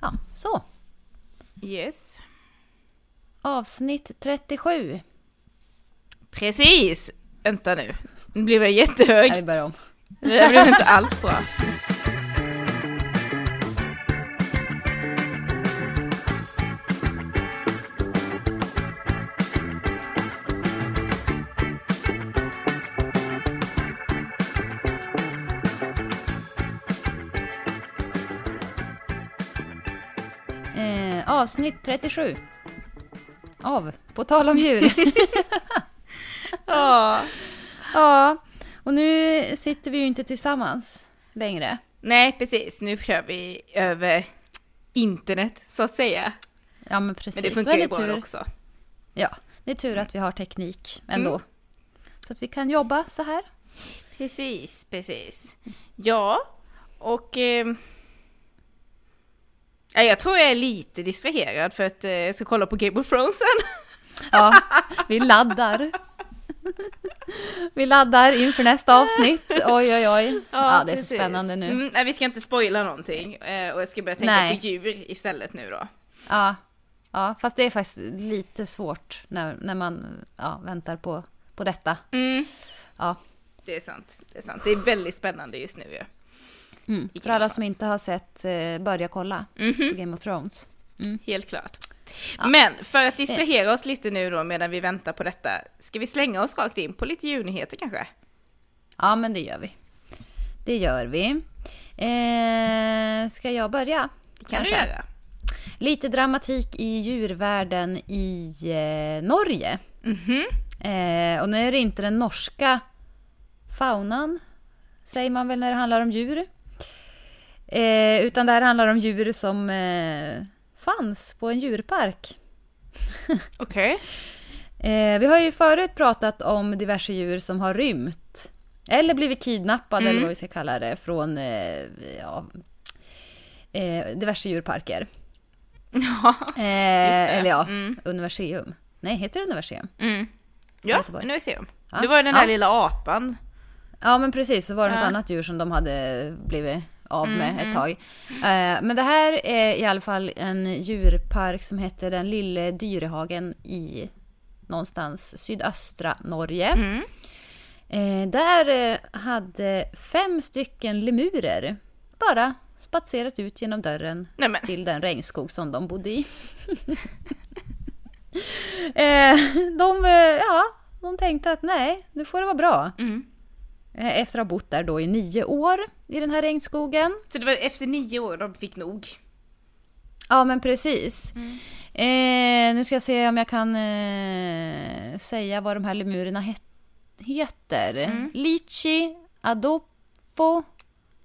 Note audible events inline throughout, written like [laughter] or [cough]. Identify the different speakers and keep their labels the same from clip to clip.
Speaker 1: Ja, så.
Speaker 2: Yes.
Speaker 1: Avsnitt 37.
Speaker 2: Precis! Vänta nu. Nu blev jag jättehög.
Speaker 1: Ja, vi börjar om.
Speaker 2: Det blev inte alls bra.
Speaker 1: Avsnitt 37. Av På tal om djur. [laughs] [laughs]
Speaker 2: Ja.
Speaker 1: ja, och nu sitter vi ju inte tillsammans längre.
Speaker 2: Nej, precis. Nu kör vi över internet, så att säga.
Speaker 1: Ja, men precis.
Speaker 2: Men det funkar ju bra också.
Speaker 1: Ja, det är tur att vi har teknik ändå.
Speaker 2: Mm.
Speaker 1: Så att vi kan jobba så här.
Speaker 2: Precis, precis. Ja, och... Eh, ja, jag tror jag är lite distraherad för att eh, jag ska kolla på Game of Thrones sen. [laughs]
Speaker 1: Ja, vi laddar. Vi laddar inför nästa avsnitt. Oj, oj, oj. Ja, det är så
Speaker 2: precis.
Speaker 1: spännande nu.
Speaker 2: Mm, nej, vi ska inte spoila någonting. Eh, och jag ska börja tänka
Speaker 1: Nej.
Speaker 2: på djur istället nu då.
Speaker 1: Ja, ja, fast det är faktiskt lite svårt när, när man ja, väntar på, på detta.
Speaker 2: Mm,
Speaker 1: Ja.
Speaker 2: det är sant. Det är sant. Det är väldigt spännande just nu ju.
Speaker 1: Mm. För alla som inte har sett, eh, börja kolla
Speaker 2: Mhm.
Speaker 1: på Game of Thrones.
Speaker 2: Helt klart. Men för att distrahera oss lite nu då medan vi väntar på detta, ska vi slänga oss rakt in på lite djurnyheter kanske?
Speaker 1: Ja, men det gör vi. Det gör vi. Eh, ska jag börja?
Speaker 2: Det kan du göra.
Speaker 1: Lite dramatik i djurvärlden i eh, Norge.
Speaker 2: Mhm.
Speaker 1: Eh, och nu är det inte den norska faunan, säger man väl när det handlar om djur. Eh, utan det här handlar om djur som eh, fanns på en djurpark. [laughs]
Speaker 2: Okej.
Speaker 1: Eh, vi har ju förut pratat om diverse djur som har rymt. Eller blivit kidnappade,
Speaker 2: Mm.
Speaker 1: eller vad vi ska kalla det, från eh, ja, eh, diverse djurparker.
Speaker 2: Ja.
Speaker 1: Eh, eller ja,
Speaker 2: Mm.
Speaker 1: Universium. Nej, heter det Universium?
Speaker 2: Mm. Ja,
Speaker 1: Göteborg.
Speaker 2: Universium.
Speaker 1: Ja.
Speaker 2: Det var den där
Speaker 1: Ja.
Speaker 2: lilla apan.
Speaker 1: Ja, men precis. Så var det något
Speaker 2: Ja.
Speaker 1: annat djur som de hade blivit av med
Speaker 2: Mm,
Speaker 1: ett tag. Eh, men det här är i alla fall en djurpark som heter den lille Dyrehagen i någonstans sydöstra Norge.
Speaker 2: Mm.
Speaker 1: Där eh, hade fem stycken lemurer bara spatserat ut genom dörren
Speaker 2: Nej men,
Speaker 1: till den regnskog som de bodde i. [laughs] eh, de, ja, de tänkte att nej, nu får det vara bra.
Speaker 2: mm.
Speaker 1: Eh, Efter att ha bott där då i nio år i den här regnskogen.
Speaker 2: Så det var efter nio år de fick nog.
Speaker 1: Ja, men precis. Eh, nu ska jag se om jag kan eh, säga vad de här lemurerna het- heter. Lichi, Adolfo,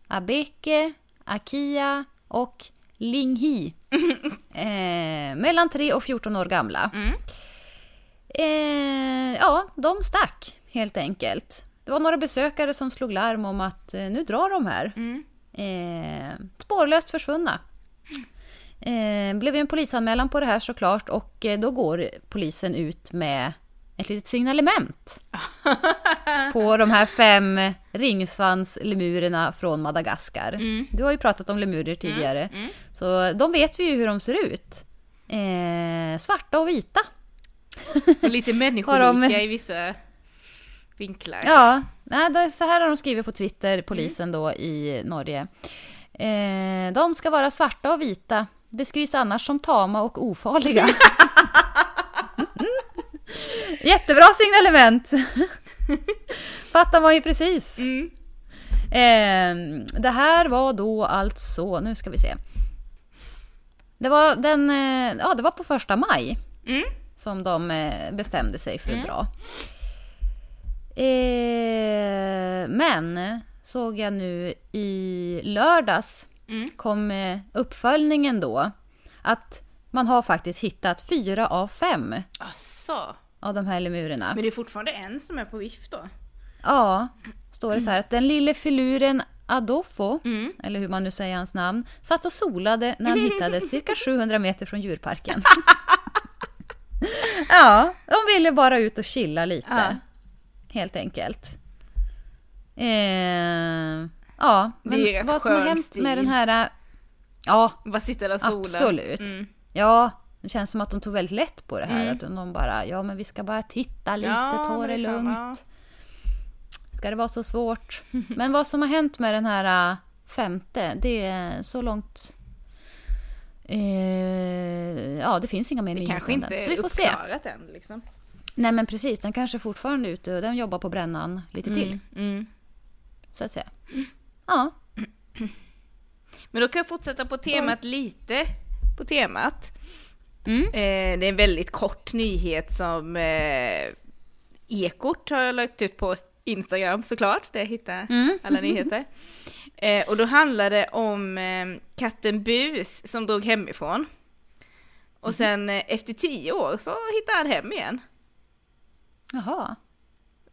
Speaker 1: Abeke, Akia och Linghi. [laughs] eh, mellan 3 och 14 år gamla.
Speaker 2: Mm.
Speaker 1: Eh, ja, de stack helt enkelt. Det var några besökare som slog larm om att eh, nu drar de här.
Speaker 2: Mm.
Speaker 1: Eh, spårlöst försvunna. Eh, blev en polisanmälan på det här såklart och eh, då går polisen ut med ett litet signalement [laughs] på de här fem ringsvanslemurerna från Madagaskar.
Speaker 2: Mm.
Speaker 1: Du har ju pratat om lemurer tidigare, så de vet vi ju hur de ser ut. Eh, svarta och vita.
Speaker 2: Och lite människolika
Speaker 1: de-
Speaker 2: i vissa vinklar.
Speaker 1: Ja, nej, så här har de skrivit på Twitter, polisen då i Norge. Eh, de ska vara svarta och vita, beskrivs annars som tama och ofarliga. [laughs] Jättebra signalement! [laughs] Fattar man ju precis.
Speaker 2: Mm.
Speaker 1: Eh, det här var då alltså, nu ska vi se. Det var, den, eh, ja, det var på första maj
Speaker 2: Mm.
Speaker 1: som de eh, bestämde sig för att dra. Eh, men såg jag nu i lördags
Speaker 2: Mm.
Speaker 1: kom eh, uppföljningen då att man har faktiskt hittat fyra av fem
Speaker 2: Asså.
Speaker 1: av de här lemurerna.
Speaker 2: Men det är fortfarande en som är på vift då?
Speaker 1: Ja, står det så här att den lille filuren Adolfo,
Speaker 2: Mm.
Speaker 1: eller hur man nu säger hans namn, satt och solade när han hittades [laughs] cirka 700 meter från djurparken. [laughs] ja, de ville bara ut och chilla lite.
Speaker 2: Ja.
Speaker 1: Helt enkelt. Eh, ja, men vad som har hänt
Speaker 2: stil.
Speaker 1: med den här... Ja,
Speaker 2: Bara sitta där sola.
Speaker 1: absolut.
Speaker 2: Mm.
Speaker 1: Ja, det känns som att de tog väldigt lätt på det här.
Speaker 2: Mm.
Speaker 1: Att de bara, ja men vi ska bara titta lite,
Speaker 2: Ja,
Speaker 1: ta det lugnt. Ska det vara så svårt? [laughs] Men vad som har hänt med den här äh, femte, det är så långt... Eh, ja, det finns inga mer
Speaker 2: Det kanske inte är
Speaker 1: Så vi får se.
Speaker 2: uppklarat än liksom.
Speaker 1: Nej men precis, den kanske fortfarande är ute och den jobbar på brännan lite till.
Speaker 2: Mm. Mm.
Speaker 1: Så att säga. [clears throat] Ja.
Speaker 2: Men då kan jag fortsätta på temat lite på temat.
Speaker 1: Mm.
Speaker 2: Eh, det är en väldigt kort nyhet som eh, Ekot har lagt ut på Instagram såklart, där jag hittar
Speaker 1: Mm.
Speaker 2: alla nyheter. [laughs] Eh, och då handlar det om eh, katten Bus som drog hemifrån. Och sen eh, efter tio år så hittade han hem igen.
Speaker 1: Jaha.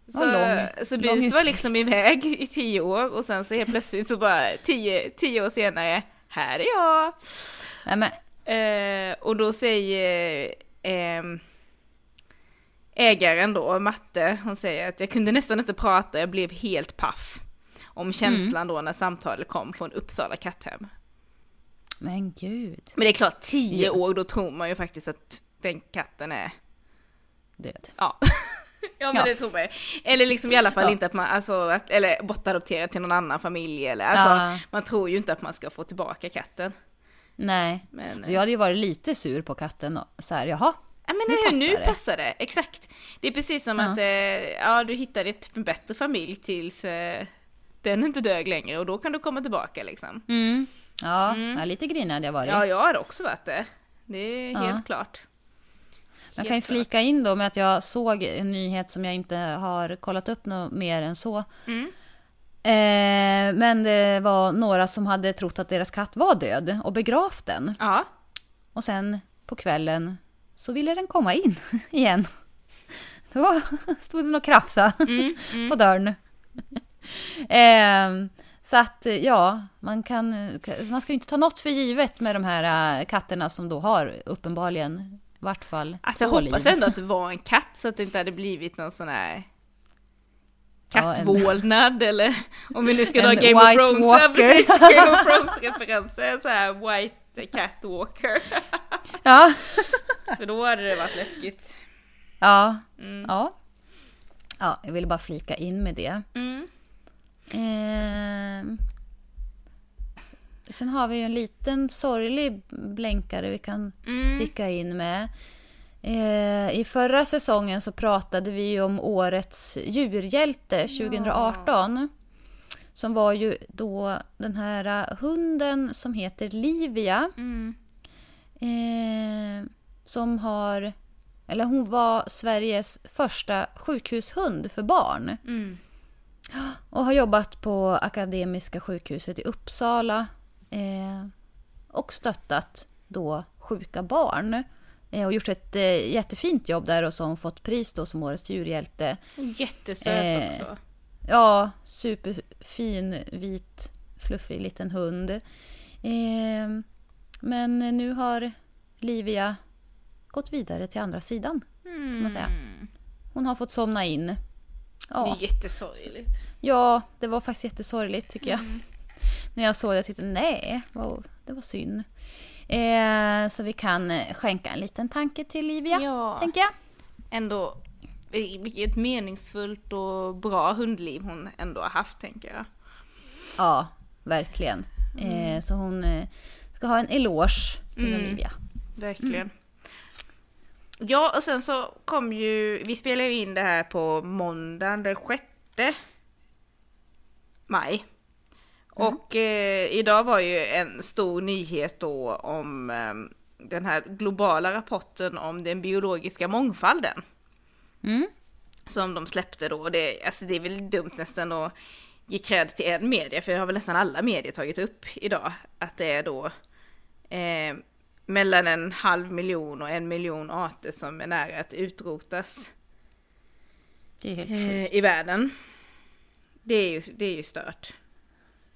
Speaker 2: Så,
Speaker 1: lång-
Speaker 2: så
Speaker 1: lång
Speaker 2: Bus var liksom iväg i tio år och sen så helt plötsligt så bara tio, tio år senare, här är jag!
Speaker 1: Nej men.
Speaker 2: Eh, och då säger ehm, ägaren då, Matte, hon säger att jag kunde nästan inte prata, jag blev helt paff. Om känslan då när samtalet kom från Uppsala katthem.
Speaker 1: Men gud.
Speaker 2: Men det är klart, tio
Speaker 1: Ja.
Speaker 2: år, då tror man ju faktiskt att den katten är,
Speaker 1: Död.
Speaker 2: ja. [laughs] ja men
Speaker 1: Ja.
Speaker 2: det tror ju. Eller liksom i alla fall
Speaker 1: Ja.
Speaker 2: inte att man, alltså, att, eller bortadopterat till någon annan familj eller, alltså,
Speaker 1: Ja.
Speaker 2: man tror ju inte att man ska få tillbaka katten.
Speaker 1: Nej.
Speaker 2: Men,
Speaker 1: Så jag hade ju varit lite sur på katten och så här, jaha.
Speaker 2: Ja men
Speaker 1: Nu
Speaker 2: nu, nu
Speaker 1: passar det.
Speaker 2: passar det, exakt. Det är precis som att eh, ja, du hittade typ en bättre familj tills eh, den inte dög längre och då kan du komma tillbaka liksom.
Speaker 1: Mm. Ja,
Speaker 2: Mm.
Speaker 1: lite grinig hade jag varit.
Speaker 2: Ja, jag har också varit det. Det är helt klart.
Speaker 1: Jag kan ju flika in då med att jag såg en nyhet som jag inte har kollat upp något mer än så.
Speaker 2: Mm.
Speaker 1: Eh, men det var några som hade trott att deras katt var död och begravt den.
Speaker 2: Ja,
Speaker 1: Och sen på kvällen så ville den komma in [laughs] igen. Då [laughs] stod den och krafsade [laughs]
Speaker 2: mm,
Speaker 1: på dörren. eh, så att ja, man, kan, man ska ju inte ta något för givet med de här eh, katterna som då har uppenbarligen vart fall
Speaker 2: alltså jag hoppas ändå att det var en katt så att det inte hade blivit någon sån här
Speaker 1: Ja,
Speaker 2: kattvålnad eller om vi nu ska dra Game of
Speaker 1: White
Speaker 2: Thrones, ja, [laughs] så här White Cat Walker. [laughs]
Speaker 1: Ja, [laughs]
Speaker 2: För då hade det varit läskigt.
Speaker 1: ja,
Speaker 2: Mm.
Speaker 1: ja. Ja, jag ville bara flika in med det.
Speaker 2: Mm.
Speaker 1: Ehm. Sen har vi ju en liten sorglig blänkare vi kan
Speaker 2: Mm.
Speaker 1: sticka in med. Eh, I förra säsongen så pratade vi om årets djurhjälte 2018. Som var ju då den här hunden som heter Livia.
Speaker 2: Mm.
Speaker 1: Eh, som har, eller hon var Sveriges första sjukhushund för barn.
Speaker 2: Mm.
Speaker 1: Och har jobbat på Akademiska sjukhuset i Uppsala. Eh, och stöttat då sjuka barn. Eh, och gjort ett eh, jättefint jobb där och så har hon fått pris då som årets djurhjälte.
Speaker 2: Jättesöt
Speaker 1: Eh,
Speaker 2: också.
Speaker 1: Ja, superfin, vit, fluffig liten hund. Eh, men nu har Livia gått vidare till andra sidan.
Speaker 2: Mm.
Speaker 1: man säga. Hon har fått somna in.
Speaker 2: Det
Speaker 1: Ja,
Speaker 2: är jättesorgligt.
Speaker 1: ja det var faktiskt jättesorgligt tycker jag.
Speaker 2: Mm.
Speaker 1: När jag såg det jag tyckte nej, wow, det var synd. Eh, så vi kan eh, skänka en liten tanke till Livia,
Speaker 2: Ja.
Speaker 1: tänker jag.
Speaker 2: Ändå, vilket meningsfullt och bra hundliv hon ändå har haft tänker jag.
Speaker 1: Ja, verkligen. Eh, så hon eh, ska ha en eloge till
Speaker 2: Mm.
Speaker 1: Olivia.
Speaker 2: Verkligen. Ja, och sen så kom ju, vi spelar ju in det här på måndagen den 6 maj. Och eh, idag var ju en stor nyhet då om eh, den här globala rapporten om den biologiska mångfalden.
Speaker 1: Mm.
Speaker 2: Som de släppte då. Det, alltså det är väl dumt nästan att ge cred till en media, för det har väl nästan alla medier tagit upp idag. Att det är då eh, mellan en halv miljon och en miljon arter som är nära att utrotas eh, i världen. Det är ju, det är ju stört.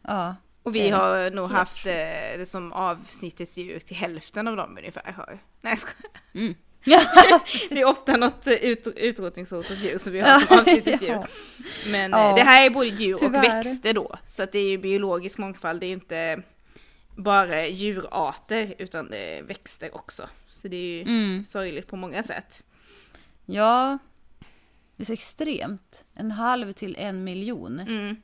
Speaker 1: Ja.
Speaker 2: Och vi har nog
Speaker 1: helt
Speaker 2: haft eh, det som avsnittets djur till hälften av dem ungefär. Har. Nej jag skojar.
Speaker 1: Mm. [laughs] [laughs]
Speaker 2: Det är ofta något eh, ut, utrotningshotat djur som vi har som avsnittets djur. [laughs] Men
Speaker 1: Ja.
Speaker 2: eh, det här är både djur och
Speaker 1: Tyvärr.
Speaker 2: växter då. Så att det är ju biologisk mångfald, det är inte bara djurarter utan det är växter också. Så det är ju
Speaker 1: Mm.
Speaker 2: sorgligt på många sätt.
Speaker 1: Ja, det är så extremt. En halv till en miljon.
Speaker 2: Mm.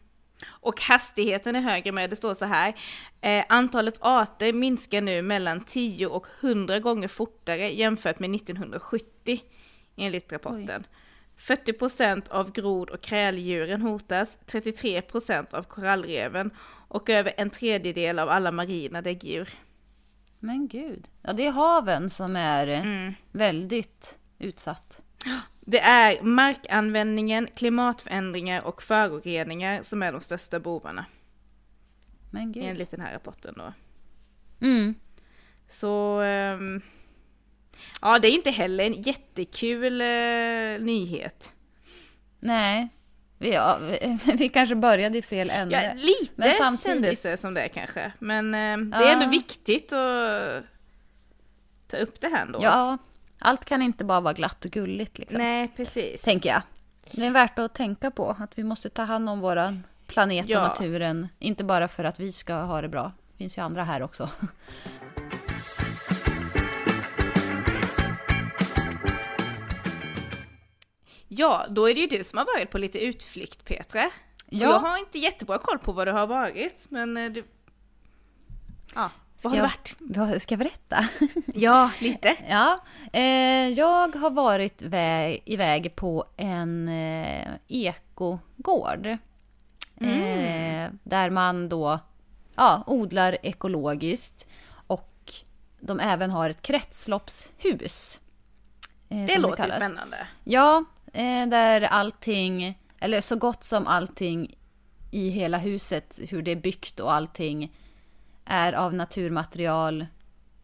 Speaker 2: Och hastigheten är högre med, det står så här. Eh, antalet arter minskar nu mellan 10 och 100 gånger fortare jämfört med 1970 enligt rapporten. 40% av grod och kräldjuren hotas, 33% av korallreven och över en tredjedel av alla marina däggdjur.
Speaker 1: Men gud. Ja, det är haven som är eh,
Speaker 2: Mm.
Speaker 1: väldigt utsatt.
Speaker 2: Det är markanvändningen, klimatförändringar och föroreningar som är de största bovarna
Speaker 1: Men gud.
Speaker 2: enligt den här rapporten då.
Speaker 1: Mm.
Speaker 2: Så ehm, ja, det är inte heller en jättekul eh, nyhet.
Speaker 1: Nej. Ja, vi, [laughs] vi kanske började i fel ände.
Speaker 2: Ja, lite
Speaker 1: Men samtidigt-
Speaker 2: kändes det som det kanske. Men eh, det
Speaker 1: Ja.
Speaker 2: är ändå viktigt att ta upp det här ändå.
Speaker 1: Ja, allt kan inte bara vara glatt och gulligt liksom.
Speaker 2: Nej, precis.
Speaker 1: Tänker jag. Det är värt att tänka på att vi måste ta hand om våran planet
Speaker 2: Ja.
Speaker 1: och naturen. Inte bara för att vi ska ha det bra. Det finns ju andra här också. [laughs]
Speaker 2: Ja, då är det ju du som har varit på lite utflykt Petra.
Speaker 1: Ja.
Speaker 2: Jag har inte jättebra koll på vad du har varit, men eh, du... Ja, vad har du
Speaker 1: jag-
Speaker 2: varit?
Speaker 1: Vad ska jag berätta? [laughs]
Speaker 2: Ja, lite.
Speaker 1: Ja, eh, jag har varit väg, iväg på en eh, ekogård. Eh, där man då ja, odlar ekologiskt och de även har ett kretsloppshus. eh,
Speaker 2: Det låter
Speaker 1: kallas.
Speaker 2: spännande.
Speaker 1: Ja, eh, där allting, eller så gott som allting i hela huset, hur det är byggt och allting är av naturmaterial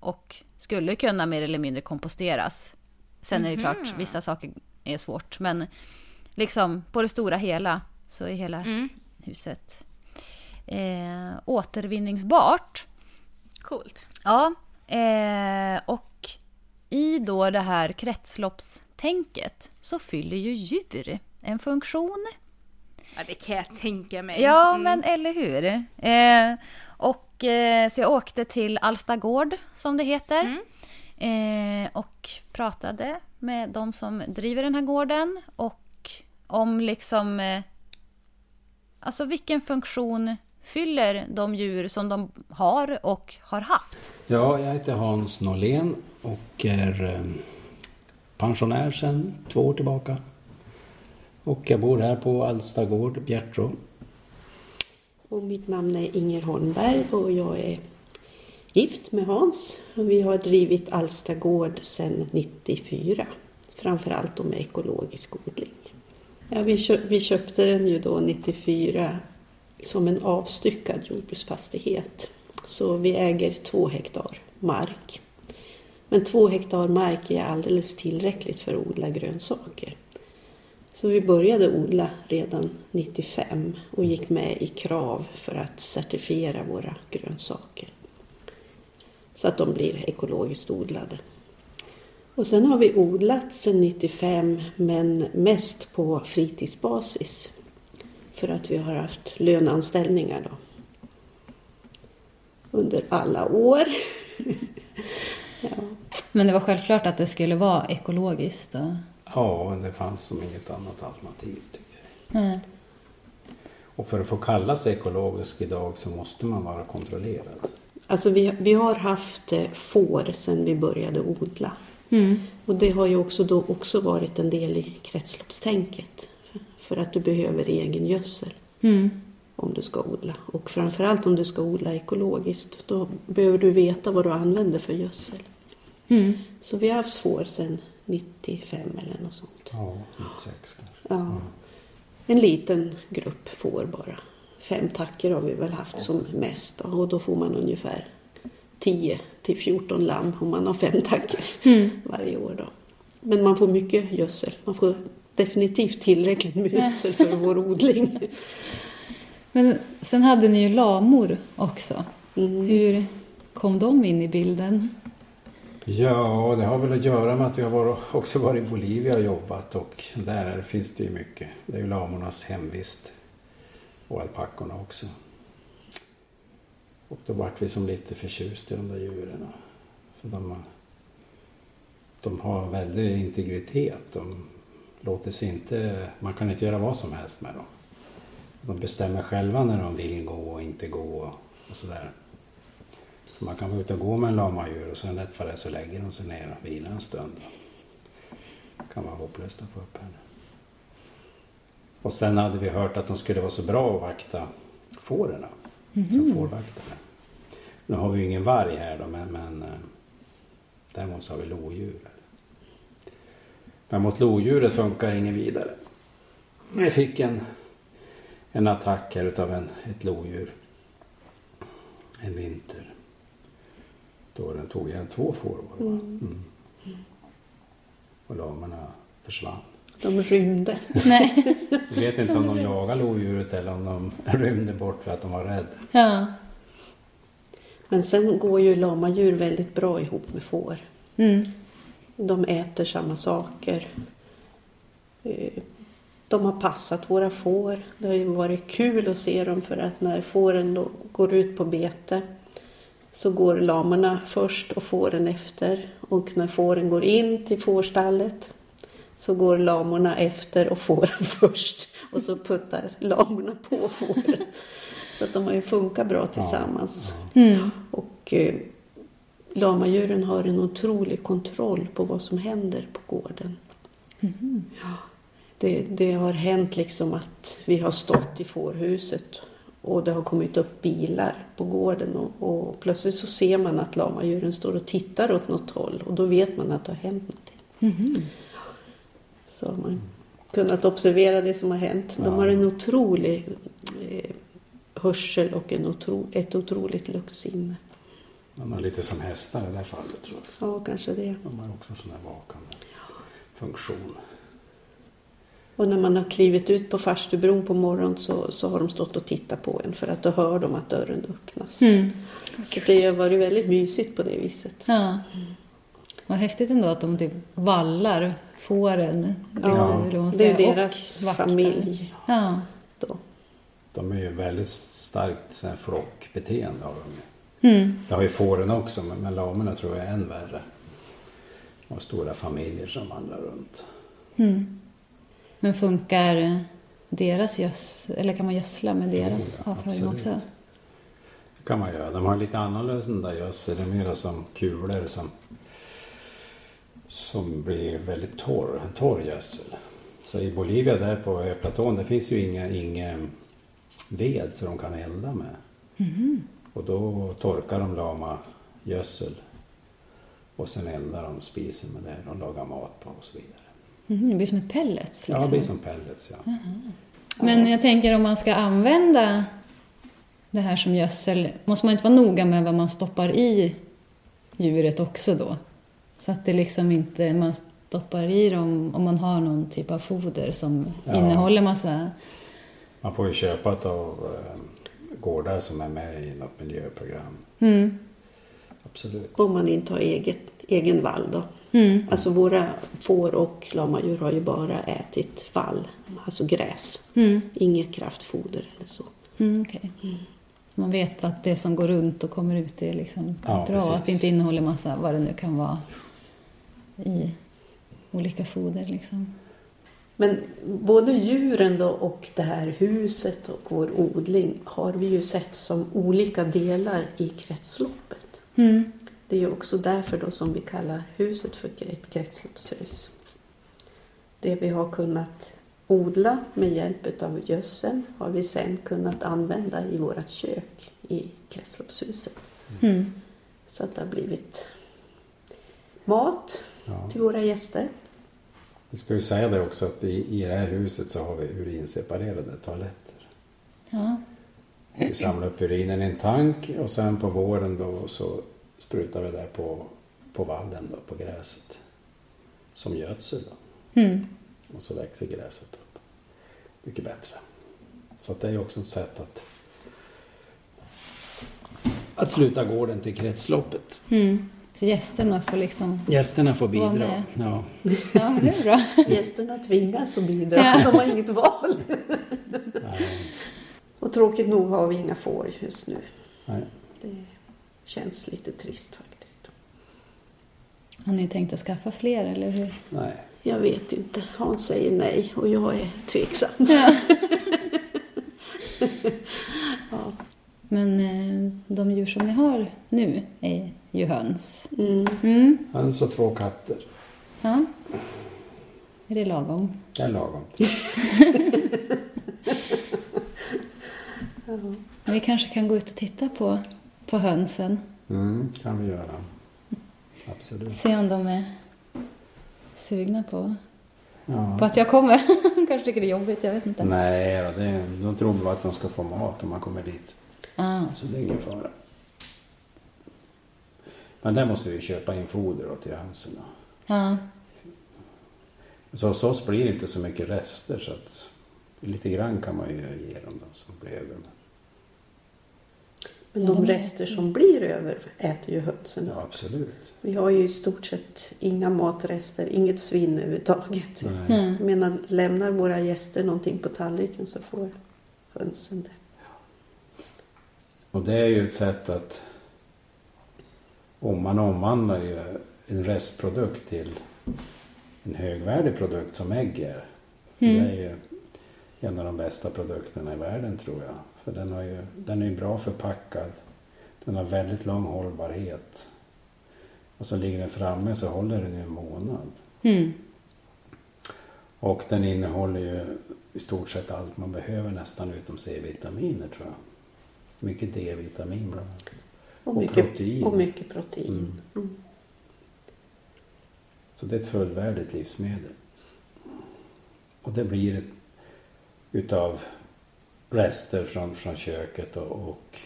Speaker 1: och skulle kunna mer eller mindre komposteras. Sen är det klart, vissa saker är svårt, men liksom på det stora hela så är hela
Speaker 2: Mm.
Speaker 1: huset eh, återvinningsbart.
Speaker 2: Coolt.
Speaker 1: Ja, eh, och i då det här kretsloppstänket så fyller ju djur en funktion.
Speaker 2: Ja, det kan jag tänka mig.
Speaker 1: Ja,
Speaker 2: Mm.
Speaker 1: men eller hur? Eh, och eh, så jag åkte till Alstagård som det heter. Eh, och pratade med de som driver den här gården och om liksom eh, Alltså vilken funktion fyller de djur som de har och har haft?
Speaker 3: Ja, jag heter Hans Norlén och är eh, pensionär sedan två år tillbaka. Och jag bor här på Alstagård, Bjärtrå.
Speaker 4: Och mitt namn är Inger Holmberg och jag är gift med Hans. Och vi har drivit Alsta gård sedan 94. Framförallt då med ekologisk odling. Ja, vi, vi köpte den ju då 94 som en avstyckad jordbruksfastighet. Så vi äger två hektar mark. Men två hektar mark är alldeles tillräckligt för att odla grönsaker. Så vi började odla redan 95 och gick med i krav för att certifiera våra grönsaker. Så att de blir ekologiskt odlade. Och sen har vi odlat sedan 95 men mest på fritidsbasis. För att vi har haft löneanställningar då. Under alla år. [laughs] ja.
Speaker 1: Men det var självklart att det skulle vara ekologiskt. då?
Speaker 3: Ja, det fanns som inget annat alternativ. Tycker jag.
Speaker 1: Mm.
Speaker 3: Och för att få kalla sig ekologisk idag så måste man vara kontrollerad.
Speaker 4: Alltså vi, vi har haft eh, får sedan vi började odla. Och det har ju också då också varit en del i kretsloppstänket. För att du behöver egen gödsel om du ska odla. Och framförallt om du ska odla ekologiskt. Då behöver du veta vad du använder för gödsel. Så vi har haft får sedan 95 eller något sånt.
Speaker 3: Ja, 96 kanske.
Speaker 4: Ja. En liten grupp får bara. Fem tacker har vi väl haft som mest. Då. Och då får man ungefär 10 till 14 lamm om man har fem tacker varje år. Då. Men man får mycket gödsel. Man får definitivt tillräckligt med gödsel för vår [laughs] odling.
Speaker 1: Men sen hade ni ju lamor också.
Speaker 4: Mm.
Speaker 1: Hur kom de in i bilden?
Speaker 3: Ja, det har väl att göra med att vi har varit, också varit i Bolivia och jobbat och där finns det ju mycket. Det är ju lamornas hemvist och alpackorna också. Och då vart vi som lite förtjust i de där djuren. För de, har- de har väldig integritet. De låter sig inte, man kan inte göra vad som helst med dem. De bestämmer själva när de vill gå och inte gå och sådär. Så man kan vara ute och gå med en lamadjur och sen rätt vad det så lägger de sig ner och vilar en stund. Det kan vara hopplöst att få upp henne. Och sen hade vi hört att de skulle vara så bra att vakta fåren. Som fårvaktare. Nu har vi ju ingen varg här då men, men eh, däremot så har vi lodjur. Men mot lodjuret funkar inget vidare. Jag fick en, en attack här utav en, ett lodjur. En vinter. Då den tog ihjäl två får var det, va? mm. Och lamarna försvann.
Speaker 4: De rymde.
Speaker 1: Nej. [laughs]
Speaker 3: Jag vet inte om de jagade lodjuret eller om de [laughs] rymde bort för att de var rädda.
Speaker 1: Ja.
Speaker 4: Men sen går ju lamadjur väldigt bra ihop med får.
Speaker 1: Mm.
Speaker 4: De äter samma saker. Eh, De har passat våra får. Det har ju varit kul att se dem för att när fåren då går ut på bete så går lamarna först och fåren efter. Och när fåren går in till fårstallet så går lamorna efter och fåren [laughs] först. Och så puttar lamorna på fåren. Så att de har ju funkat bra tillsammans.
Speaker 1: Mm.
Speaker 4: Och eh, lamadjuren har en otrolig kontroll på vad som händer på gården. Ja, det, det har hänt liksom att vi har stått i fårhuset och det har kommit upp bilar på gården och, och plötsligt så ser man att lamadjuren står och tittar åt något håll och då vet man att det har hänt någonting. Så har man kunnat observera det som har hänt. De
Speaker 3: Ja.
Speaker 4: har en otrolig eh, hörsel och en otro, ett otroligt luktsinne.
Speaker 3: De är lite som hästar i det här fallet tror jag.
Speaker 4: Ja, kanske det.
Speaker 3: De har också sån här vakande funktion.
Speaker 4: Och när man har klivit ut på farstubron på morgonen så, så har de stått och tittat på en för att då hör de att dörren öppnas.
Speaker 1: Mm.
Speaker 4: Så det har varit väldigt mysigt på det viset.
Speaker 1: Ja. Vad häftigt ändå att de typ vallar fåren.
Speaker 4: Ja, det är deras familj
Speaker 1: Ja.
Speaker 4: då.
Speaker 3: De är ju väldigt starkt flockbeteende av dem.
Speaker 1: Mm.
Speaker 3: Det har ju fåren också men, men lamarna tror jag är än värre. Och stora familjer som vandrar runt.
Speaker 1: Mm. Men funkar deras gödsel, eller kan man gödsla med deras
Speaker 3: Ja,
Speaker 1: avföring också?
Speaker 3: Det kan man göra. De har lite annorlunda gödsel. Det är mera som kulor som, som blir väldigt torr. En torr gödsel. Så i Bolivia där på högplatån det finns ju inga, inga ved så de kan elda med. Och då torkar de lama gödsel och sen eldar de spisen med det och lagar mat på och så vidare.
Speaker 1: Mhm, det blir som ett pellets.
Speaker 3: Ja, det
Speaker 1: Liksom.
Speaker 3: blir som pellets ja.
Speaker 1: Men jag tänker om man ska använda det här som gödsel, måste man inte vara noga med vad man stoppar i djuret också då? Så att det liksom inte, man stoppar i dem om man har någon typ av foder som
Speaker 3: Ja.
Speaker 1: innehåller massa...
Speaker 3: Man får ju köpa av eh, gårdar som är med i något miljöprogram.
Speaker 1: Mm.
Speaker 3: Absolut.
Speaker 4: Om man inte har eget, egen vall då.
Speaker 1: Mm.
Speaker 4: Alltså våra får och lamadjur har ju bara ätit vall, alltså gräs.
Speaker 1: Mm.
Speaker 4: Inget kraftfoder eller så.
Speaker 1: Mm, okej. Man vet att det som går runt och kommer ut är liksom
Speaker 3: Ja,
Speaker 1: bra.
Speaker 3: precis.
Speaker 1: Att det inte innehåller massa, vad det nu kan vara, i olika foder liksom.
Speaker 4: Men både djuren då och det här huset och vår odling har vi ju sett som olika delar i kretsloppet.
Speaker 1: Mm.
Speaker 4: Det är ju också därför då som vi kallar huset för ett kretsloppshus. Det vi har kunnat odla med hjälp av gödsel har vi sen kunnat använda i vårt kök i kretsloppshuset.
Speaker 1: Mm.
Speaker 4: Så att det har blivit mat
Speaker 3: Ja.
Speaker 4: till våra gäster.
Speaker 3: Vi ska ju säga det också att i, i det här huset så har vi urinseparerade toaletter.
Speaker 1: Ja.
Speaker 3: Vi samlar upp urinen i en tank och sen på våren då så sprutar vi det på, på vallen då, på gräset. Som gödsel då.
Speaker 1: Mm.
Speaker 3: Och så växer gräset upp. Mycket bättre. Så att det är ju också ett sätt att att sluta gården till kretsloppet.
Speaker 1: Mm. Så gästerna får liksom...
Speaker 3: Gästerna får bidra. Ja.
Speaker 1: Ja, det är bra. [laughs] [laughs]
Speaker 4: Gästerna tvingas att bidra,
Speaker 1: Ja.
Speaker 4: de har inget val.
Speaker 3: Nej. [laughs]
Speaker 4: Och tråkigt nog har vi inga får just nu.
Speaker 3: Nej.
Speaker 4: Det känns lite trist faktiskt.
Speaker 1: Har ni tänkt att skaffa fler eller hur?
Speaker 3: Nej.
Speaker 4: Jag vet inte. Hans säger nej och jag är tveksam. [laughs] ja.
Speaker 1: Men eh, de djur som ni har nu är ju höns.
Speaker 4: Mm.
Speaker 1: Mm.
Speaker 3: Höns och två katter.
Speaker 1: Ja. Är det lagom?
Speaker 3: Det är lagom. [laughs]
Speaker 1: Vi kanske kan gå ut och titta på, på hönsen.
Speaker 3: Mm, kan vi göra. Absolut.
Speaker 1: Se om de är sugna på, på
Speaker 3: Ja.
Speaker 1: att jag kommer. [laughs] kanske tycker det är jobbigt, jag vet inte.
Speaker 3: Nej, då, det, de tror bara att de ska få mat om man kommer dit.
Speaker 1: Ah.
Speaker 3: Så det är ingen fara. Men där måste vi köpa in foder då till hönsen.
Speaker 1: Ja.
Speaker 3: Så hos oss blir det inte så mycket rester så att lite grann kan man ju ge dem då som blir över.
Speaker 4: Men
Speaker 1: Ja,
Speaker 4: de rester som blir över äter ju hönsen.
Speaker 3: Ja, absolut.
Speaker 4: Vi har ju i stort sett inga matrester, inget svinn överhuvudtaget.
Speaker 3: Nej.
Speaker 1: Mm.
Speaker 4: Jag menar, lämnar våra gäster någonting på tallriken så får hönsen det.
Speaker 3: Och det är ju ett sätt att om man omvandlar ju en restprodukt till en högvärdig produkt som ägg är.
Speaker 1: Mm.
Speaker 3: Det är ju en av de bästa produkterna i världen tror jag. För den, har ju, den är ju bra förpackad. Den har väldigt lång hållbarhet. Och så ligger den framme så håller den i en månad.
Speaker 1: Mm.
Speaker 3: Och den innehåller ju i stort sett allt man behöver nästan utom C-vitaminer tror jag. Mycket D-vitamin bland annat.
Speaker 4: Och,
Speaker 3: Och
Speaker 4: mycket
Speaker 3: protein.
Speaker 4: Och mycket protein.
Speaker 3: Mm.
Speaker 4: Mm.
Speaker 3: Så det är ett fullvärdigt livsmedel. Och det blir ett, utav rester från, från köket och, och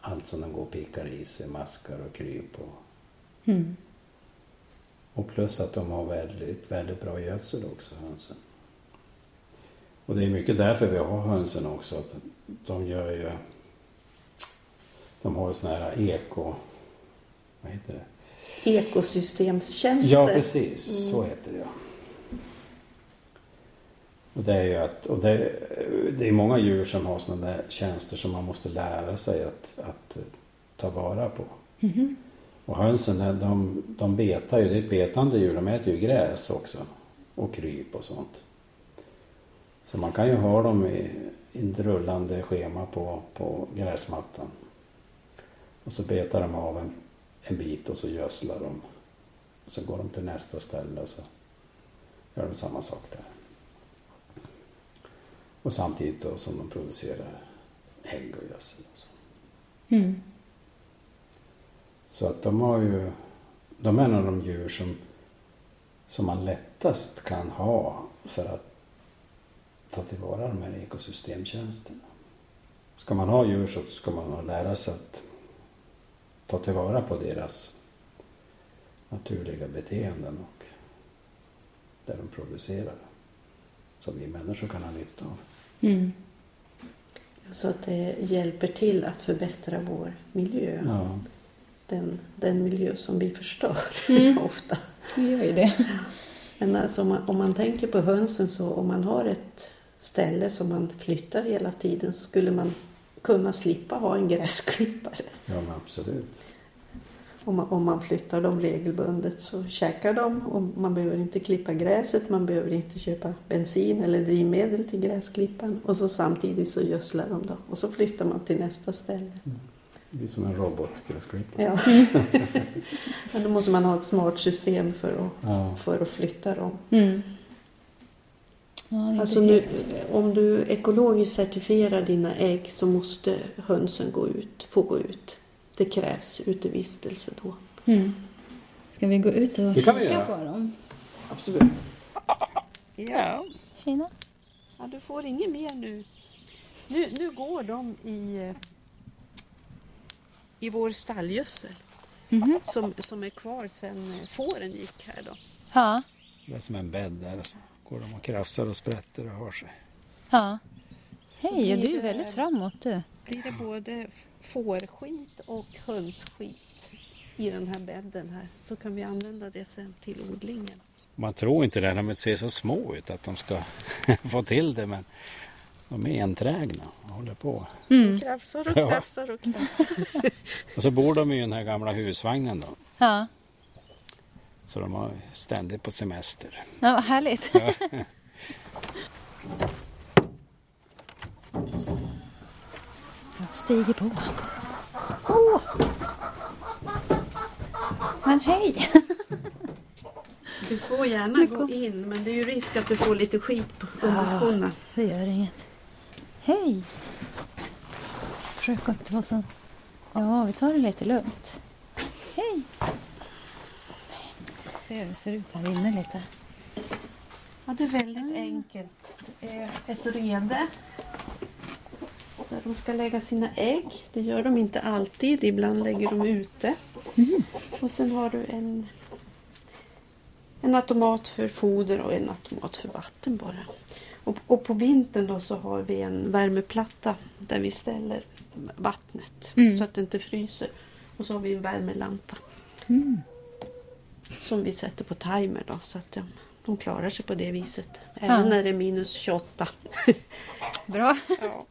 Speaker 3: allt som de går och pickar i sig, maskar och kryp och,
Speaker 1: Mm.
Speaker 3: och plus att de har väldigt, väldigt bra gödsel också, hönsen. Och det är mycket därför vi har hönsen också. Att de gör ju... De har ju såna här eko... Vad heter det?
Speaker 4: Ekosystemstjänster.
Speaker 3: Ja, precis.
Speaker 4: Mm.
Speaker 3: Så heter det ja. Och det är ju att, och det, det är många djur som har sådana där tjänster som man måste lära sig att, att eh, ta vara på.
Speaker 1: Mhm.
Speaker 3: Och hönsen, de- de, de betar ju, det är ett betande djur, de äter ju gräs också. Och kryp och sånt. Så man kan ju ha dem i, i ett rullande schema på, på gräsmattan. Och så betar de av en, en bit och så gödslar de. Och så går de till nästa ställe och så gör de samma sak där. Och samtidigt då som de producerar ägg och gödsel och så.
Speaker 1: Mm.
Speaker 3: Så att de har ju, de är en av de djur som, som man lättast kan ha för att ta tillvara de här ekosystemtjänsterna. Ska man ha djur så ska man lära sig att ta tillvara på deras naturliga beteenden och det de producerar. Som vi människor kan ha nytta av.
Speaker 1: Mm.
Speaker 4: Så att det hjälper till att förbättra vår miljö.
Speaker 3: Ja,
Speaker 4: Den, den miljö som vi förstör
Speaker 1: Mm. [laughs]
Speaker 4: ofta.
Speaker 1: Vi gör ju det.
Speaker 4: Men alltså om, man, om man tänker på hönsen så om man har ett ställe som man flyttar hela tiden skulle man kunna slippa ha en gräsklippare.
Speaker 3: ja men absolut.
Speaker 4: Om man, om man flyttar dem regelbundet så käkar de och man behöver inte klippa gräset, man behöver inte köpa bensin eller drivmedel till gräsklipparen och så samtidigt så gödslar de då och så flyttar man till nästa ställe.
Speaker 3: Det blir som en robotgräsklippare.
Speaker 4: Ja. [laughs] Men då måste man ha ett smart system för att,
Speaker 3: Ja.
Speaker 4: för att flytta dem.
Speaker 1: Mm. Ja, är
Speaker 4: Alltså nu, om du ekologiskt certifierar dina ägg så måste hönsen gå ut, få gå ut. Det krävs utevistelse då.
Speaker 1: Mm. Ska vi gå ut och kika på dem?
Speaker 3: Absolut.
Speaker 4: Ja.
Speaker 1: Tjena.
Speaker 4: ja, du får inget mer nu. Nu, nu går de i, i vår stallgödsel
Speaker 1: Mhm.
Speaker 4: som, som är kvar sen fåren gick här då.
Speaker 1: Ja.
Speaker 3: Det är som en bädd där. Går de och krafsar och sprätter och har sig.
Speaker 1: Ja. Hej, och du är väldigt framåt du.
Speaker 4: Blir det både fårskit och hönsskit i den här bädden här så kan vi använda det sen till odlingen.
Speaker 3: Man tror inte det när de ser så små ut att de ska [laughs] få till det men De är enträgna och håller på.
Speaker 1: Mm.
Speaker 2: Krafsar och krafsar och krafsar. [laughs]
Speaker 3: Och så bor de i den här gamla husvagnen då.
Speaker 1: Ja.
Speaker 3: Så de har ständigt på semester.
Speaker 1: ja, vad härligt. [laughs] stiger på. Åh! Men hej!
Speaker 4: Du får gärna gå in men det är ju risk att du får lite skit på under skorna.
Speaker 1: Det gör inget. Hej! Försök att inte vara så... Ja, vi tar det lite lugnt. Hej! Se hur det ser ut här inne lite.
Speaker 4: Ja, det är väldigt enkelt. Ett rede där de ska lägga sina ägg. Det gör de inte alltid. Ibland lägger de ute. Och sen har du en, en automat för foder och en automat för vatten bara. Och, och på vintern då så har vi en värmeplatta där vi ställer vattnet
Speaker 1: Mm.
Speaker 4: så att det inte fryser. Och så har vi en värmelampa som vi sätter på timer då så att de, de klarar sig på det viset. Även
Speaker 1: Ja.
Speaker 4: när det är minus 28.
Speaker 1: Bra. [laughs]
Speaker 4: Ja,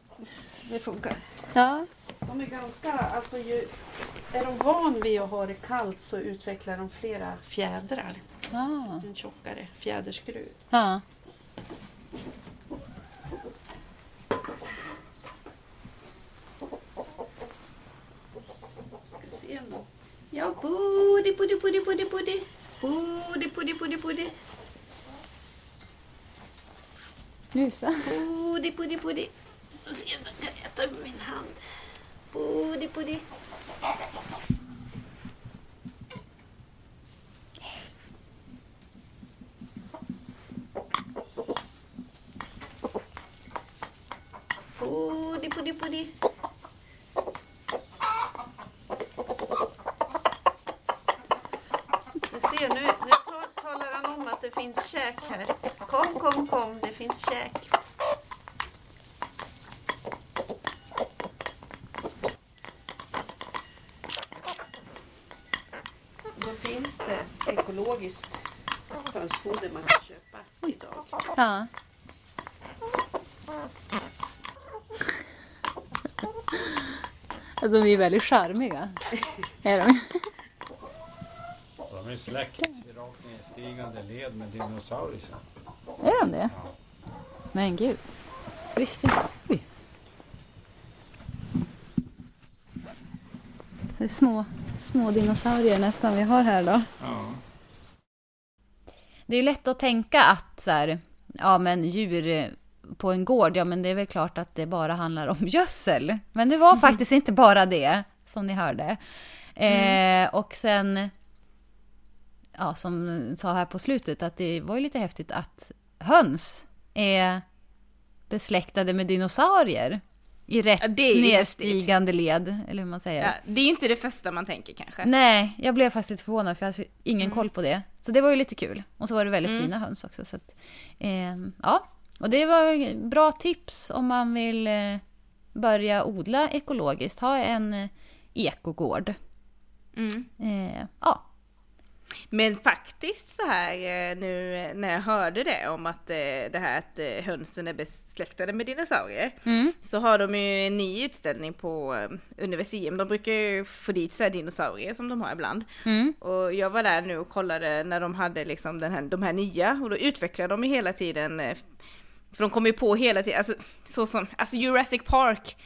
Speaker 4: det funkar.
Speaker 1: Ja.
Speaker 4: De är ganska, alltså ju, är de van vid att ha det kallt så utvecklar de flera fjädrar.
Speaker 1: Ah.
Speaker 4: En tjockare fjäderskrud.
Speaker 1: Ja.
Speaker 4: Ska se nu. Ja, buddy, buddy, buddy, buddy, buddy. Buddy, buddy, buddy, buddy.
Speaker 1: Musa.
Speaker 4: Buddy, buddy, buddy. Och se om tog min hand. Bodi, bodi. Buddy, buddy, buddy. Du ser, nu, nu ta- talar han om att det finns käk här. Kom, kom, kom, det finns käk. Då finns det ekologiskt hönsfoder man kan köpa idag.
Speaker 1: Ja. Alltså, de är väldigt charmiga. Är de?
Speaker 3: De är släkt i rakt nedstigande led med dinosaurier.
Speaker 1: Är de det? Men gud. Visst inte. Oj. Det är små, små dinosaurier nästan vi har här då.
Speaker 3: Ja.
Speaker 1: Det är ju lätt att tänka att så här, ja men djur eh, på en gård, ja men det är väl klart att det bara handlar om gödsel. Men det var faktiskt inte bara det, som ni hörde. Eh, och sen, ja som sa här på slutet, att det var ju lite häftigt att höns är besläktade med dinosaurier. I rätt
Speaker 2: Ja,
Speaker 1: nedstigande led, eller hur man säger.
Speaker 2: Ja, det är inte det första man tänker kanske.
Speaker 1: Nej, jag blev faktiskt lite förvånad för jag hade ingen koll på det. Så det var ju lite kul. Och så var det väldigt
Speaker 2: Mm.
Speaker 1: fina höns också. Så att, ehm, ja, och det var bra tips om man vill eh, börja odla ekologiskt. Ha en eh, ekogård.
Speaker 2: Mm.
Speaker 1: Eh, ja,
Speaker 2: Men faktiskt så här eh, nu eh, när jag hörde det om att eh, det här att hönsen är besläktade med dinosaurier.
Speaker 1: Mm.
Speaker 2: Så har de ju en ny utställning på Universium. De brukar ju få dit så här dinosaurier som de har ibland.
Speaker 1: Mm.
Speaker 2: Och jag var där nu och kollade när de hade liksom den här, de här nya och då utvecklar de ju hela tiden för de kommer ju på hela tiden, alltså så som, alltså Jurassic Park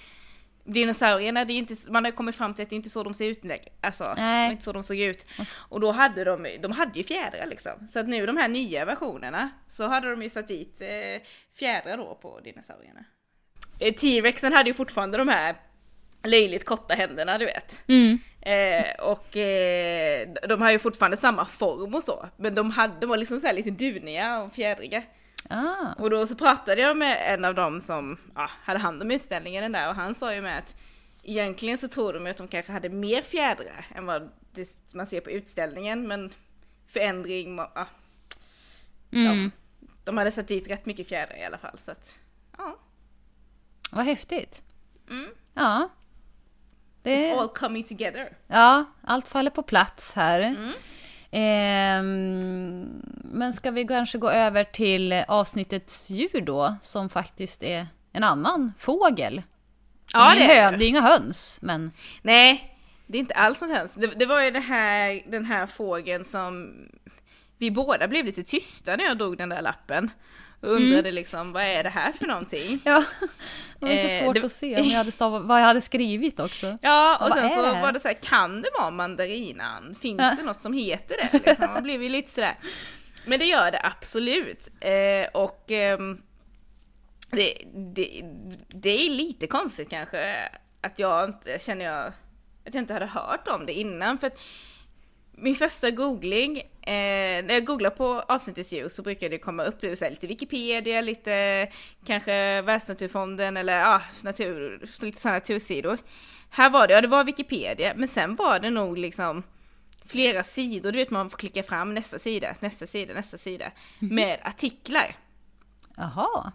Speaker 2: Dinosaurierna, det är inte, man har kommit fram till att det är inte så de ser ut längre. Alltså,
Speaker 1: Nej.
Speaker 2: inte så de såg ut. Och då hade de, de hade ju fjädrar liksom. Så att nu de här nya versionerna så hade de ju satt dit eh, fjädrar då på dinosaurierna. Eh, T-rexen hade ju fortfarande de här löjligt korta händerna du vet.
Speaker 1: Mm.
Speaker 2: Eh, och eh, de har ju fortfarande samma form och så. Men de, hade, de var liksom så här lite duniga och fjädriga.
Speaker 1: Ah.
Speaker 2: Och då så pratade jag med en av dem som ja, hade hand om utställningen den där och han sa ju med att egentligen så tror de att de kanske hade mer fjädrar än vad man ser på utställningen men förändring, ja,
Speaker 1: Mm.
Speaker 2: de hade satt dit rätt mycket fjädrar i alla fall så att ja.
Speaker 1: Vad häftigt.
Speaker 2: Mm.
Speaker 1: Ja. Det...
Speaker 2: It's all coming together.
Speaker 1: Ja, allt faller på plats här.
Speaker 2: Mm.
Speaker 1: Ehm, men ska vi kanske gå över till avsnittets djur då, som faktiskt är en annan fågel.
Speaker 2: Ja, det är det.
Speaker 1: det är inga höns, men...
Speaker 2: Nej, det är inte alls något höns. Det, det var ju det här, den här fågeln som vi båda blev lite tysta när jag drog den där lappen. Och undrade liksom, vad är det här för någonting?
Speaker 1: Ja, det var så
Speaker 2: Eh,
Speaker 1: svårt
Speaker 2: det-
Speaker 1: att se om jag hade stavat, vad jag hade skrivit också.
Speaker 2: Ja, och
Speaker 1: Vad
Speaker 2: sen så
Speaker 1: det
Speaker 2: var det så här, kan det vara mandarinan? Finns
Speaker 1: Ja.
Speaker 2: det något som heter det? Liksom? Man blev ju lite sådär. Men det gör det absolut. Eh, och ehm, det, det, det är lite konstigt kanske att jag inte, känner jag, att jag inte hade hört om det innan. För att min första googling, eh, när jag googlar på avsnittets ljus så brukar det komma upp det lite Wikipedia, lite kanske Världsnaturfonden eller ja, natur, lite sådana natursidor. Här var det, ja det var Wikipedia, men sen var det nog liksom flera sidor, du vet man får klicka fram nästa sida, nästa sida, nästa sida med artiklar.
Speaker 1: Jaha.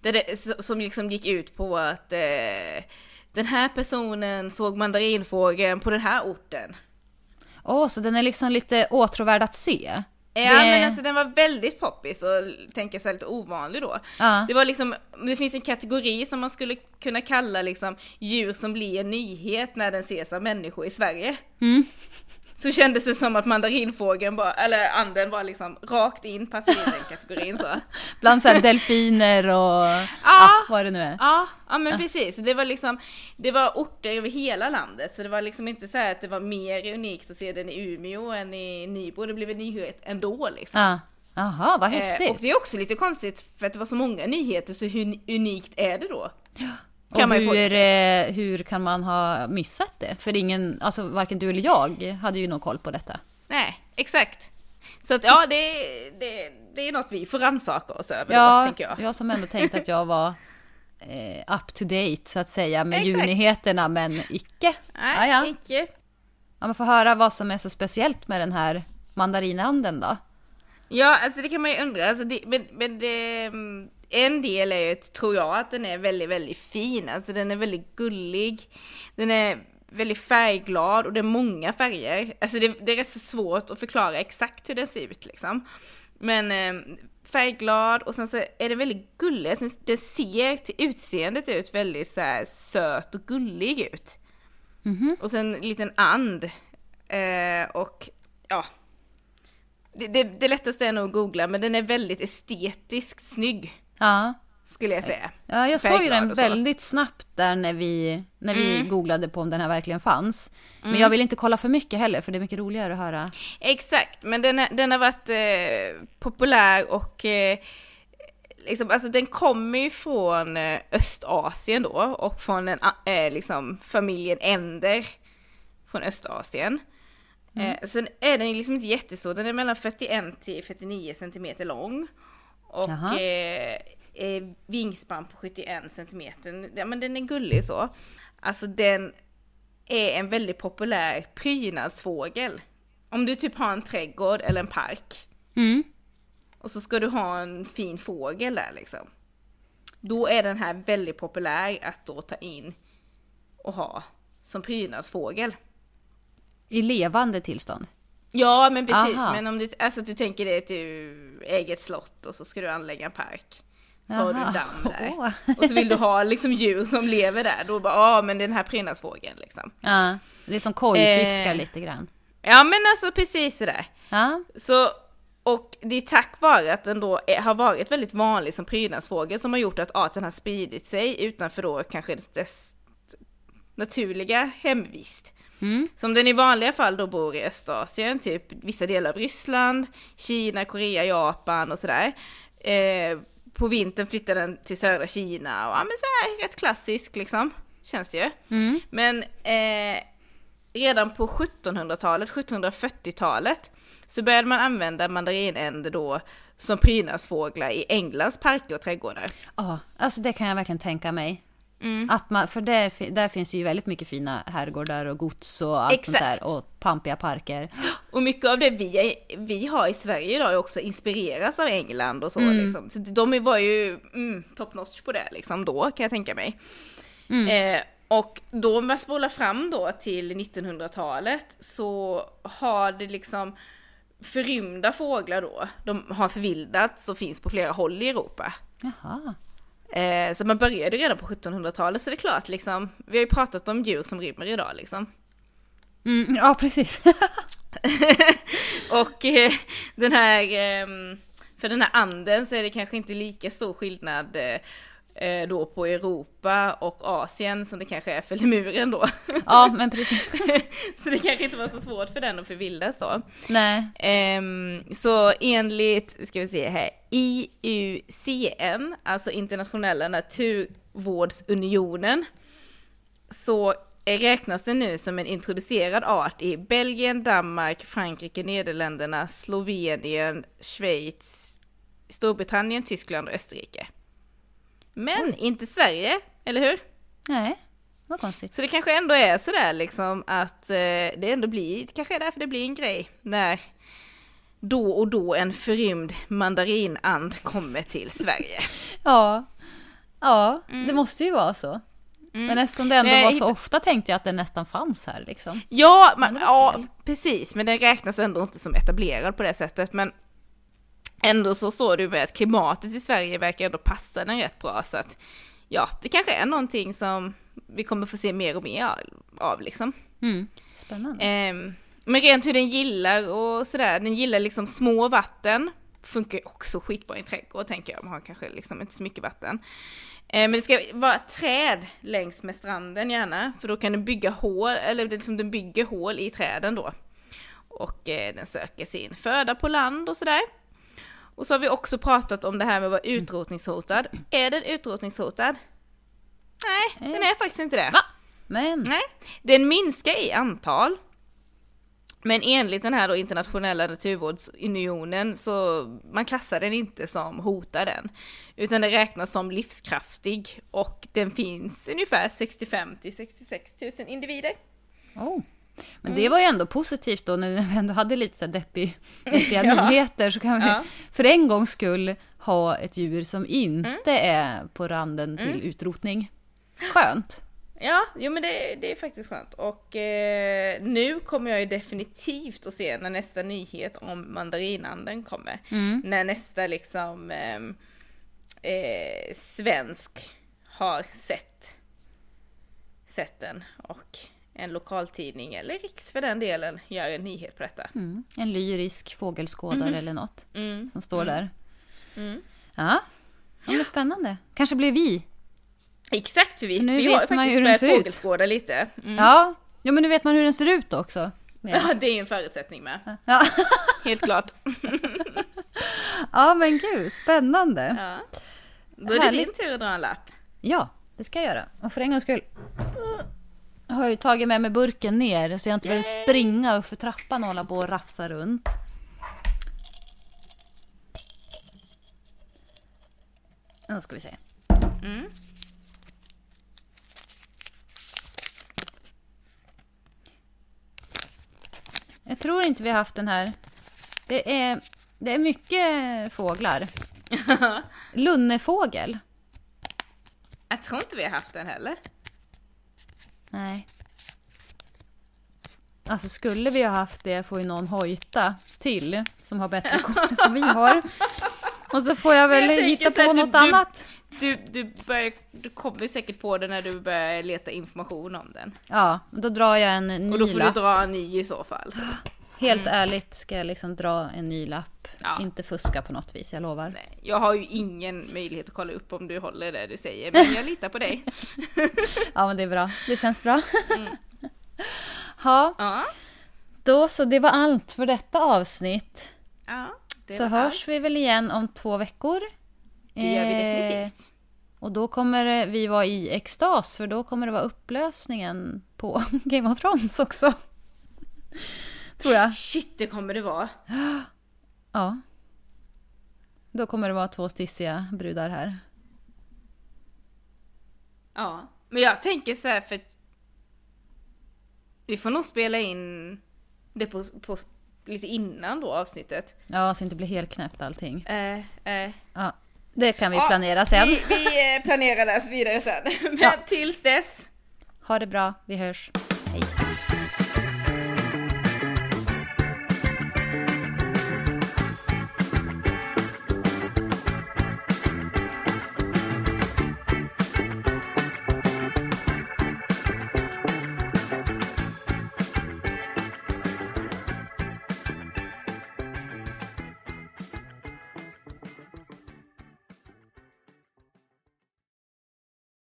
Speaker 2: Där det, som liksom gick ut på att eh, den här personen såg mandarinfågeln på den här orten.
Speaker 1: Åh, så den är liksom lite åtråvärd att se?
Speaker 2: Ja
Speaker 1: Det-
Speaker 2: men alltså den var väldigt poppis och tänker här lite ovanlig då.
Speaker 1: Ja.
Speaker 2: Det var liksom, det finns en kategori som man skulle kunna kalla liksom djur som blir en nyhet när den ses av människor i Sverige.
Speaker 1: Mm.
Speaker 2: Så kändes det som att mandarinfågeln bara, eller anden var liksom rakt in, passade in den kategorin så. [laughs]
Speaker 1: Bland så här delfiner och
Speaker 2: Ja.
Speaker 1: ah, vad det nu är.
Speaker 2: Ja, ja men precis. Det var liksom, det var orter över hela landet. Så det var liksom inte så att det var mer unikt att se den i Umeå än i Nybro. Det blev en nyhet ändå liksom.
Speaker 1: Ja. Jaha, vad
Speaker 2: Eh,
Speaker 1: häftigt.
Speaker 2: och det är också lite konstigt för att det var så många nyheter, så hur unikt är det då?
Speaker 1: Och
Speaker 2: kan få-
Speaker 1: hur, eh, hur kan man ha missat det? För ingen, alltså varken du eller jag hade ju någon koll på detta.
Speaker 2: Nej, exakt. Så att ja, det, det, det är något vi får rannsaka oss över då,
Speaker 1: Ja,
Speaker 2: tänker jag.
Speaker 1: jag som ändå tänkte att jag var eh, up to date så att säga med
Speaker 2: Exakt.
Speaker 1: julnyheterna, men icke.
Speaker 2: Nej,
Speaker 1: ja, ja.
Speaker 2: icke.
Speaker 1: ja, man får höra vad som är så speciellt med den här mandarinanden då.
Speaker 2: Ja, alltså det kan man ju undra. Alltså det, men men det, mm, en del är ju, tror jag, att den är väldigt, väldigt fin. Alltså den är väldigt gullig. Den är väldigt färgglad och det är många färger. Alltså det, det är rätt så svårt att förklara exakt hur den ser ut liksom. Men eh, färgglad och sen så är den väldigt gullig. Alltså, det ser till utseendet ut väldigt så här söt och gullig ut. Och sen en liten and. Eh, och ja, det, det, det lättaste är nog att googla, men den är väldigt estetiskt snygg,
Speaker 1: Ja,
Speaker 2: skulle jag säga.
Speaker 1: ja jag såg ju den väldigt snabbt där när vi, när vi
Speaker 2: Mm.
Speaker 1: googlade på om den här verkligen fanns. Men jag vill inte kolla för mycket heller, för det är mycket roligare att höra.
Speaker 2: Exakt, men den, är, den har varit eh, populär och eh, liksom, alltså den kommer ju från eh, Östasien då och från en, eh, liksom familjen Ender från Östasien. Eh, sen är den liksom inte jättestor, den är mellan 41 till 49 centimeter lång. Och eh, eh, vingspann på 71 centimeter. Ja men den är gullig så. Alltså den är en väldigt populär prydnadsfågel. Om du typ har en trädgård eller en park
Speaker 1: Mm.
Speaker 2: och så ska du ha en fin fågel där liksom. Då är den här väldigt populär att då ta in och ha som prydnadsfågel.
Speaker 1: I levande tillstånd.
Speaker 2: Ja men precis,
Speaker 1: Aha.
Speaker 2: men om du, alltså du tänker dig att du äger ett slott och så ska du anlägga en park. Så har du damm där. [laughs]
Speaker 1: Åh.
Speaker 2: Och så vill du ha liksom djur som lever där, då bara ja men den här prydnadsfågeln liksom.
Speaker 1: Ja, det är som kojfiskar
Speaker 2: Eh.
Speaker 1: lite grann.
Speaker 2: Ja men alltså precis sådär.
Speaker 1: Ja,
Speaker 2: Så, och det är tack vare att den då är, har varit väldigt vanlig som prydnadsfågel som har gjort att arten har spridit sig utanför då kanske dess naturliga hemvist.
Speaker 1: Mm.
Speaker 2: Som den i vanliga fall då bor i Östasien, typ vissa delar av Ryssland, Kina, Korea, Japan och sådär. Eh, på vintern flyttar den till södra Kina och ja men så här rätt klassisk liksom, känns det ju.
Speaker 1: Mm.
Speaker 2: Men eh, redan på 1700-talet, 1740-talet, så började man använda mandarinänder då som prydnadsfåglar i Englands parker och trädgårdar.
Speaker 1: Ja, alltså det kan jag verkligen tänka mig.
Speaker 2: Mm.
Speaker 1: Att man, för där, där finns det ju väldigt mycket fina herrgårdar och gods och allt
Speaker 2: Exakt.
Speaker 1: sånt där. Och pampiga parker.
Speaker 2: Och mycket av det vi, vi har i Sverige idag är också inspireras av England och så
Speaker 1: Mm.
Speaker 2: liksom. Så de var ju mm, top notch på det liksom då kan jag tänka mig.
Speaker 1: Mm.
Speaker 2: Eh, och då om man spolar fram då till 1900-talet så har det liksom förrymda fåglar då, de har förvildats och finns på flera håll i Europa.
Speaker 1: Jaha.
Speaker 2: Eh, så man började redan på 1700-talet, så det är klart liksom, vi har ju pratat om djur som rymmer idag liksom.
Speaker 1: Mm, ja, precis. [laughs]
Speaker 2: och eh, den här, eh, för den här anden så är det kanske inte lika stor skillnad eh, eh, då på Europa och Asien som det kanske är för lemuren då.
Speaker 1: ja, men precis. [laughs]
Speaker 2: så det kanske inte var så svårt för den att förvildas så.
Speaker 1: Nej.
Speaker 2: Um, så enligt, ska vi se här, IUCN, alltså Internationella naturvårdsunionen, så räknas den nu som en introducerad art i Belgien, Danmark, Frankrike, Nederländerna, Slovenien, Schweiz, Storbritannien, Tyskland och Österrike. Men Oj. inte Sverige, eller hur?
Speaker 1: Nej, vad konstigt.
Speaker 2: Så det kanske ändå är sådär liksom att eh, det ändå blir, kanske är därför det blir en grej när då och då en förrymd mandarinand kommer till Sverige. [laughs]
Speaker 1: ja, ja, mm. det måste ju vara så. Mm. Men eftersom det ändå Nej, var så ofta tänkte jag att den nästan fanns här liksom.
Speaker 2: Ja, man, ja precis, men den räknas ändå inte som etablerad på det sättet. Men ändå så står det med att klimatet i Sverige verkar ändå passa den rätt bra så att ja, det kanske är någonting som vi kommer få se mer och mer av liksom.
Speaker 1: Mm. Spännande.
Speaker 2: Eh, men rent hur den gillar och sådär, den gillar liksom små vatten. Funkar också skitbra i en trädgård tänker jag, man har kanske liksom inte så mycket vatten. Eh, men det ska vara träd längs med stranden gärna, för då kan den bygga hål, eller liksom den bygger hål i träden då. Och eh, den söker sin föda på land och sådär. Och så har vi också pratat om det här med att vara utrotningshotad. Är den utrotningshotad? Nej, den är faktiskt inte det.
Speaker 1: Va? Men?
Speaker 2: Nej, den minskar i antal. Men enligt den här då internationella naturvårdsunionen så man klassar den inte som hotad än. Utan den räknas som livskraftig och den finns ungefär 65 till 66 000 individer.
Speaker 1: Oh. Men mm. det var ju ändå positivt då när vi ändå hade lite så deppig, [laughs] deppiga ja. nyheter så kan vi ja. för en gångs skull ha ett djur som inte mm. är på randen till mm. utrotning. Skönt!
Speaker 2: Ja, jo men det, det är faktiskt skönt. Och eh, nu kommer jag ju definitivt att se när nästa nyhet om mandarinanden kommer.
Speaker 1: Mm.
Speaker 2: När nästa liksom eh, eh, svensk har sett, sett den. Och en lokaltidning, eller Riks för den delen, gör en nyhet på detta.
Speaker 1: Mm. En lyrisk fågelskådare mm. eller något
Speaker 2: mm.
Speaker 1: som står
Speaker 2: mm.
Speaker 1: där. Mm. Ja, det är spännande. Kanske blir vi.
Speaker 2: Exakt, för vi, nu vi vet har ju faktiskt börjat fågelskåda lite.
Speaker 1: Mm. Ja. ja, men nu vet man hur den ser ut också.
Speaker 2: Ja, [laughs] det är en förutsättning med.
Speaker 1: Ja. [laughs]
Speaker 2: Helt klart.
Speaker 1: ja, men gud, spännande.
Speaker 2: Ja. Då är det Härligt. din tur att dra en lapp.
Speaker 1: Ja, det ska jag göra. Och för en gångs skull jag har ju tagit med mig burken ner så jag inte behöver springa upp för trappan och hålla på och rafsa runt. Nu ska vi se.
Speaker 2: Mm.
Speaker 1: Jag tror inte vi har haft den här. Det är, det är mycket fåglar. [laughs] Lunnefågel.
Speaker 2: Jag tror inte vi har haft den heller.
Speaker 1: Nej. Alltså skulle vi ha haft det får ju någon hojta till som har bättre koll än vi har. Och så får jag väl jag hitta på något du, annat.
Speaker 2: Du, du, börjar, du kommer säkert på det när du börjar leta information om den.
Speaker 1: Ja, då drar jag en ny.
Speaker 2: Och då får du dra en ny i så fall. [gasps] [gasps]
Speaker 1: Helt mm. ärligt ska jag liksom dra en ny lapp. Ja. Inte fuska på något vis, jag lovar.
Speaker 2: Nej, jag har ju ingen möjlighet att kolla upp om du håller det du säger, men jag litar på dig. [laughs]
Speaker 1: ja, men det är bra. Det känns bra.
Speaker 2: Mm. [laughs]
Speaker 1: ha.
Speaker 2: Ja.
Speaker 1: Då så, det var allt för detta avsnitt.
Speaker 2: Ja,
Speaker 1: så hörs allt. vi väl igen om två veckor.
Speaker 2: Det gör vi definitivt. Eh,
Speaker 1: och då kommer vi vara i extas, för då kommer det vara upplösningen på [laughs] Game of Thrones också. Tror jag.
Speaker 2: Shit, det kommer det vara. [gasps]
Speaker 1: Ja. Då kommer det vara två stissiga brudar här.
Speaker 2: Ja, men jag tänker så här för vi får nog spela in det på, på lite innan då avsnittet.
Speaker 1: Ja, så det inte blir helt knäppt allting.
Speaker 2: Eh, eh.
Speaker 1: Ja, det kan vi ja, planera sen.
Speaker 2: Vi, vi eh, planerar det vidare sen. [laughs] Men ja. tills dess.
Speaker 1: Ha det bra, vi hörs. Hej.